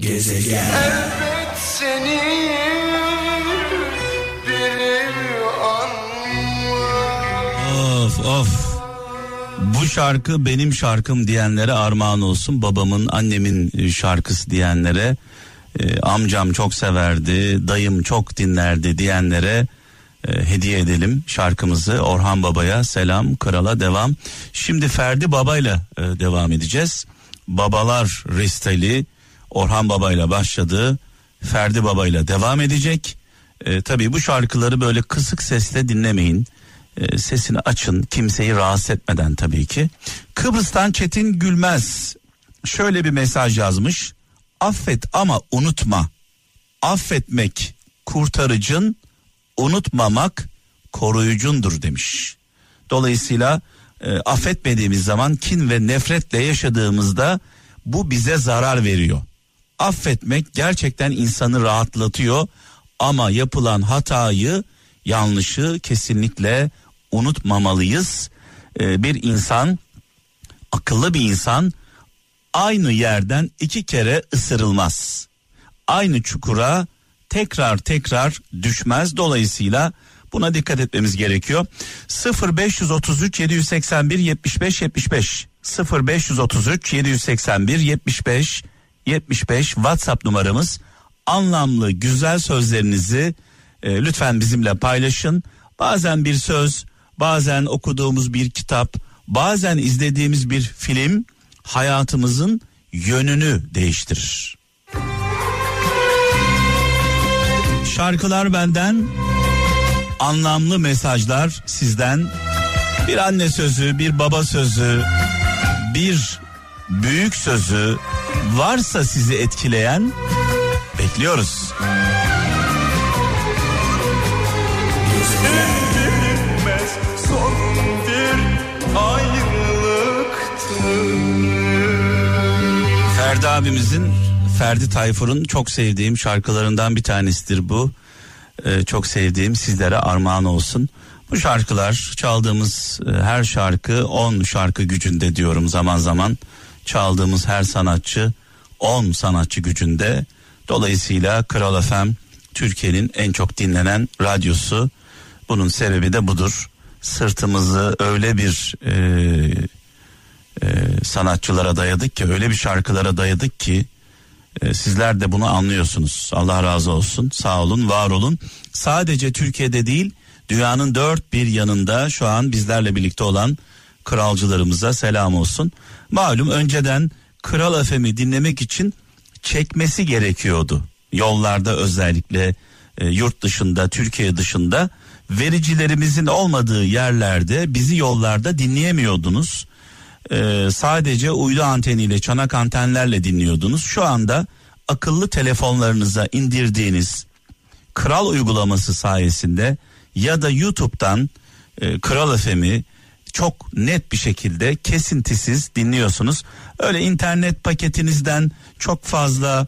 Gezegen Elbet seni Of of bu şarkı benim şarkım diyenlere armağan olsun. Babamın, annemin şarkısı diyenlere, e, amcam çok severdi, dayım çok dinlerdi diyenlere e, hediye edelim şarkımızı. Orhan Baba'ya selam, krala devam. Şimdi Ferdi Baba'yla e, devam edeceğiz. Babalar Restali Orhan Baba'yla başladı. Ferdi Baba'yla devam edecek. E, tabii bu şarkıları böyle kısık sesle dinlemeyin. E, sesini açın kimseyi rahatsız etmeden tabii ki. Kıbrıs'tan Çetin Gülmez şöyle bir mesaj yazmış. Affet ama unutma. Affetmek kurtarıcın, unutmamak koruyucundur demiş. Dolayısıyla e, affetmediğimiz zaman kin ve nefretle yaşadığımızda bu bize zarar veriyor. Affetmek gerçekten insanı rahatlatıyor ama yapılan hatayı, yanlışı kesinlikle unutmamalıyız. Ee, bir insan, akıllı bir insan aynı yerden iki kere ısırılmaz. Aynı çukura tekrar tekrar düşmez. Dolayısıyla buna dikkat etmemiz gerekiyor. 0533 781 75 75 0533 781 75 75 WhatsApp numaramız. Anlamlı güzel sözlerinizi e, lütfen bizimle paylaşın. Bazen bir söz, bazen okuduğumuz bir kitap, bazen izlediğimiz bir film hayatımızın yönünü değiştirir. Şarkılar benden, anlamlı mesajlar sizden. Bir anne sözü, bir baba sözü, bir büyük sözü varsa sizi etkileyen bekliyoruz. Ferdi abimizin Ferdi Tayfur'un çok sevdiğim şarkılarından bir tanesidir bu. Ee, çok sevdiğim sizlere armağan olsun. Bu şarkılar çaldığımız e, her şarkı 10 şarkı gücünde diyorum zaman zaman. Çaldığımız her sanatçı 10 sanatçı gücünde. Dolayısıyla Kral FM Türkiye'nin en çok dinlenen radyosu. Bunun sebebi de budur. Sırtımızı öyle bir e, e, sanatçılara dayadık ki öyle bir şarkılara dayadık ki e, sizler de bunu anlıyorsunuz. Allah razı olsun. Sağ olun, var olun. Sadece Türkiye'de değil, dünyanın dört bir yanında şu an bizlerle birlikte olan kralcılarımıza selam olsun. Malum önceden Kral FM'i dinlemek için çekmesi gerekiyordu. Yollarda özellikle e, yurt dışında, Türkiye dışında vericilerimizin olmadığı yerlerde bizi yollarda dinleyemiyordunuz. Ee, sadece uydu anteniyle çanak antenlerle dinliyordunuz. Şu anda akıllı telefonlarınıza indirdiğiniz Kral uygulaması sayesinde ya da YouTube'dan e, Kral FM'i çok net bir şekilde kesintisiz dinliyorsunuz. Öyle internet paketinizden çok fazla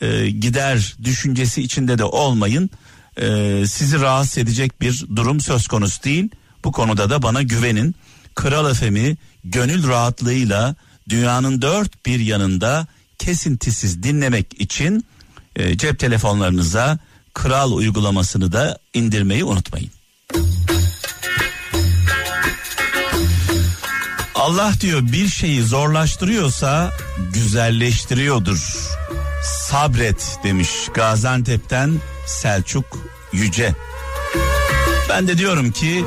e, gider düşüncesi içinde de olmayın. E, sizi rahatsız edecek bir durum söz konusu değil. Bu konuda da bana güvenin. Kral FM'i gönül rahatlığıyla dünyanın dört bir yanında kesintisiz dinlemek için e, cep telefonlarınıza Kral uygulamasını da indirmeyi unutmayın. Allah diyor bir şeyi zorlaştırıyorsa güzelleştiriyordur. Sabret demiş Gaziantep'ten Selçuk Yüce. Ben de diyorum ki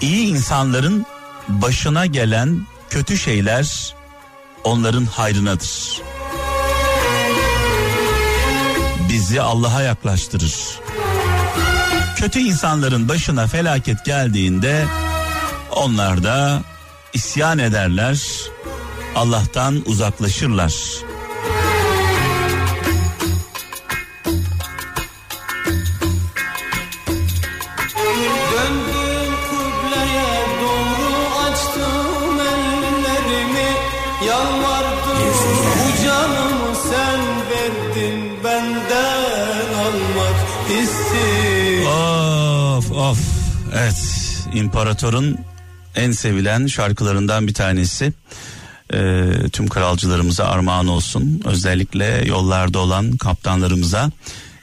iyi insanların başına gelen kötü şeyler onların hayrınadır. Bizi Allah'a yaklaştırır. Kötü insanların başına felaket geldiğinde onlar da isyan ederler, Allah'tan uzaklaşırlar. Evet, imparatorun en sevilen şarkılarından bir tanesi. e, tüm kralcılarımıza armağan olsun. Özellikle yollarda olan kaptanlarımıza.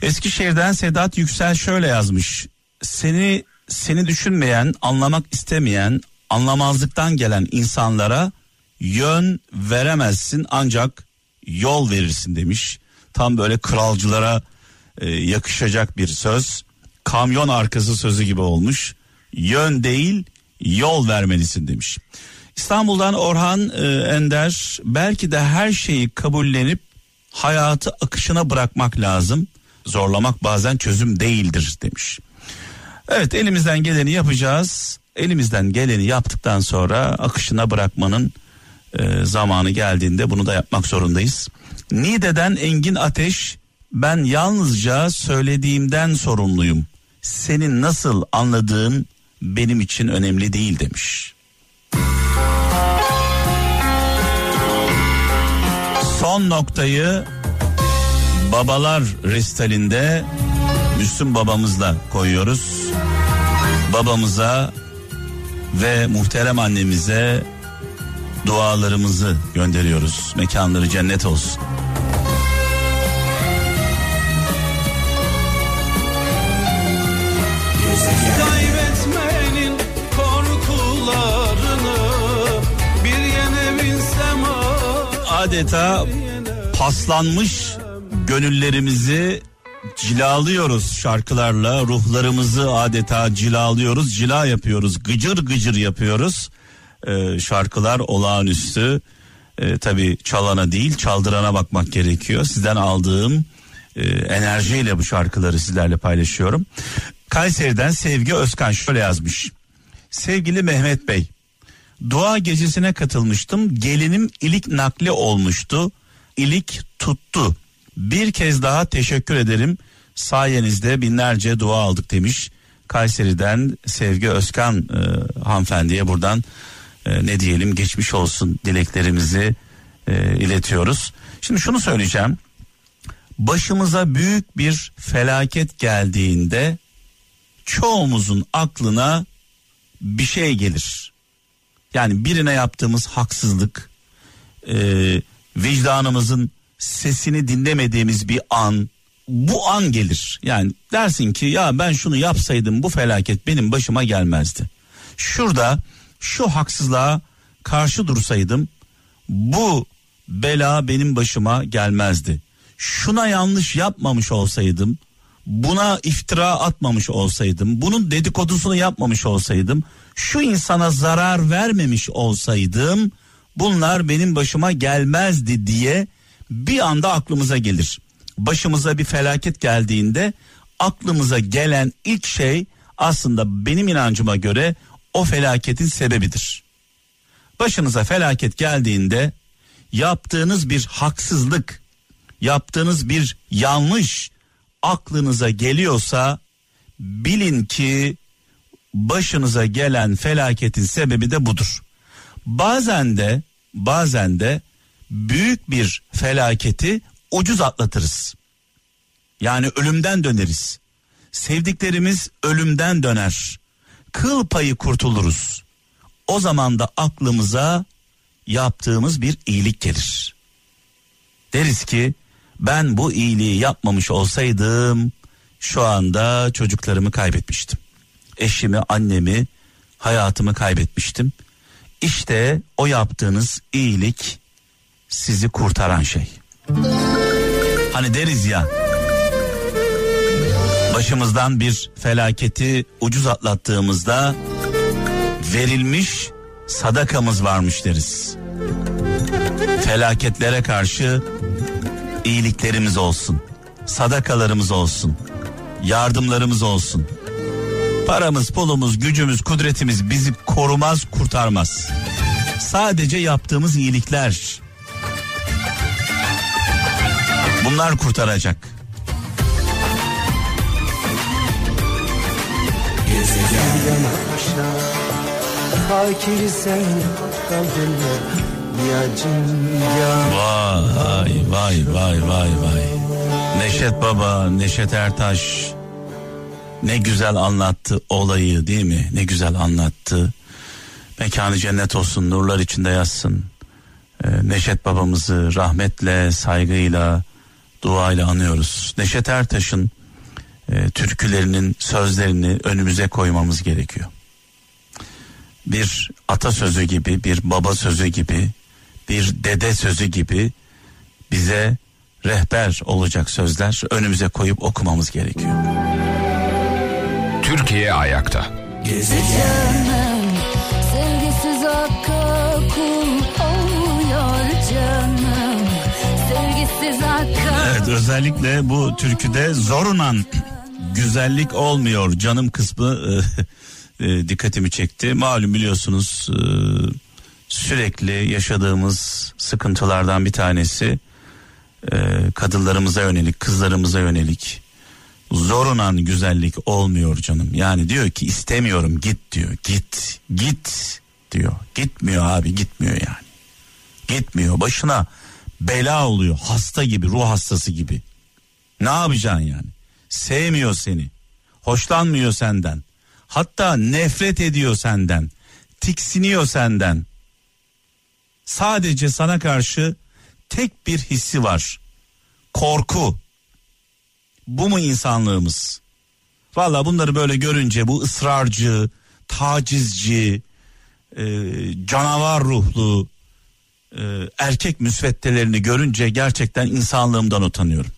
Eskişehir'den Sedat Yüksel şöyle yazmış. Seni seni düşünmeyen, anlamak istemeyen, anlamazlıktan gelen insanlara yön veremezsin ancak yol verirsin demiş. Tam böyle kralcılara e, yakışacak bir söz. Kamyon arkası sözü gibi olmuş. Yön değil yol vermelisin demiş. İstanbul'dan Orhan e, Ender belki de her şeyi kabullenip hayatı akışına bırakmak lazım. Zorlamak bazen çözüm değildir demiş. Evet elimizden geleni yapacağız. Elimizden geleni yaptıktan sonra akışına bırakmanın e, zamanı geldiğinde bunu da yapmak zorundayız. Nide'den Engin Ateş ben yalnızca söylediğimden sorumluyum. Senin nasıl anladığın benim için önemli değil demiş. Son noktayı babalar restalinde Müslüm babamızla koyuyoruz. Babamıza ve muhterem annemize dualarımızı gönderiyoruz. Mekanları cennet olsun. Adeta paslanmış gönüllerimizi cilalıyoruz şarkılarla ruhlarımızı adeta cilalıyoruz cila yapıyoruz gıcır gıcır yapıyoruz. Ee, şarkılar olağanüstü. Ee, tabi çalana değil çaldırana bakmak gerekiyor. Sizden aldığım e, enerjiyle bu şarkıları sizlerle paylaşıyorum. Kayseri'den Sevgi Özkan şöyle yazmış. Sevgili Mehmet Bey dua gecesine katılmıştım gelinim ilik nakli olmuştu ilik tuttu bir kez daha teşekkür ederim. Sayenizde binlerce dua aldık demiş. Kayseri'den Sevgi Özkan e, hanımefendiye buradan e, ne diyelim geçmiş olsun dileklerimizi e, iletiyoruz. Şimdi şunu söyleyeceğim. Başımıza büyük bir felaket geldiğinde çoğumuzun aklına bir şey gelir. Yani birine yaptığımız haksızlık, e, vicdanımızın sesini dinlemediğimiz bir an bu an gelir. Yani dersin ki ya ben şunu yapsaydım bu felaket benim başıma gelmezdi. Şurada şu haksızlığa karşı dursaydım bu bela benim başıma gelmezdi. Şuna yanlış yapmamış olsaydım, buna iftira atmamış olsaydım, bunun dedikodusunu yapmamış olsaydım, şu insana zarar vermemiş olsaydım bunlar benim başıma gelmezdi diye bir anda aklımıza gelir. Başımıza bir felaket geldiğinde aklımıza gelen ilk şey aslında benim inancıma göre o felaketin sebebidir. Başınıza felaket geldiğinde yaptığınız bir haksızlık, yaptığınız bir yanlış aklınıza geliyorsa bilin ki başınıza gelen felaketin sebebi de budur. Bazen de bazen de büyük bir felaketi ucuz atlatırız. Yani ölümden döneriz. Sevdiklerimiz ölümden döner. Kıl payı kurtuluruz. O zaman da aklımıza yaptığımız bir iyilik gelir. Deriz ki ben bu iyiliği yapmamış olsaydım şu anda çocuklarımı kaybetmiştim. Eşimi, annemi, hayatımı kaybetmiştim. İşte o yaptığınız iyilik sizi kurtaran şey. Hani deriz ya başımızdan bir felaketi ucuz atlattığımızda verilmiş sadakamız varmış deriz. Felaketlere karşı iyiliklerimiz olsun. Sadakalarımız olsun. Yardımlarımız olsun. Paramız, pulumuz, gücümüz, kudretimiz bizi korumaz, kurtarmaz. Sadece yaptığımız iyilikler Bunlar kurtaracak. Fakir sen kaldın Vay vay vay vay vay. Neşet Baba, Neşet Ertaş ne güzel anlattı olayı değil mi? Ne güzel anlattı. Mekanı cennet olsun, nurlar içinde yatsın. Ee, Neşet babamızı rahmetle, saygıyla, duayla anıyoruz. Neşet Ertaş'ın e, türkülerinin sözlerini önümüze koymamız gerekiyor. Bir atasözü gibi, bir baba sözü gibi, bir dede sözü gibi bize rehber olacak sözler önümüze koyup okumamız gerekiyor. Türkiye ayakta. Canım sevgisiz hakka kul olmuyor canım Sevgisiz hakka Evet özellikle bu türküde zorunan güzellik olmuyor canım kısmı e, e, dikkatimi çekti. Malum biliyorsunuz e, sürekli yaşadığımız sıkıntılardan bir tanesi e, kadınlarımıza yönelik, kızlarımıza yönelik zorunan güzellik olmuyor canım. Yani diyor ki istemiyorum git diyor. Git, git diyor. Gitmiyor abi gitmiyor yani. Gitmiyor başına bela oluyor hasta gibi ruh hastası gibi. Ne yapacaksın yani? Sevmiyor seni. Hoşlanmıyor senden. Hatta nefret ediyor senden. Tiksiniyor senden. Sadece sana karşı tek bir hissi var. Korku. Bu mu insanlığımız? Valla bunları böyle görünce bu ısrarcı, tacizci, e, canavar ruhlu e, erkek müsveddelerini görünce gerçekten insanlığımdan utanıyorum.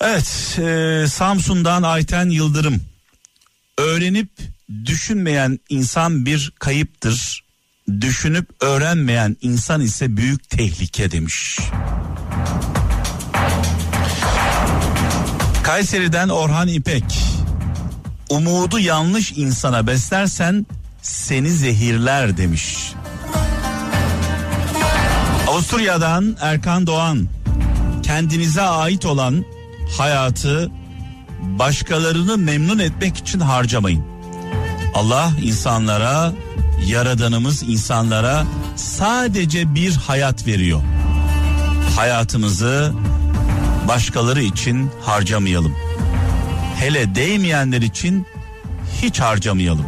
Evet, e, Samsun'dan Ayten Yıldırım. Öğrenip düşünmeyen insan bir kayıptır. Düşünüp öğrenmeyen insan ise büyük tehlike demiş. Kayseri'den Orhan İpek. Umudu yanlış insana beslersen seni zehirler demiş. Avusturya'dan Erkan Doğan. Kendinize ait olan hayatı başkalarını memnun etmek için harcamayın. Allah insanlara, yaradanımız insanlara sadece bir hayat veriyor. Hayatımızı başkaları için harcamayalım. Hele değmeyenler için hiç harcamayalım.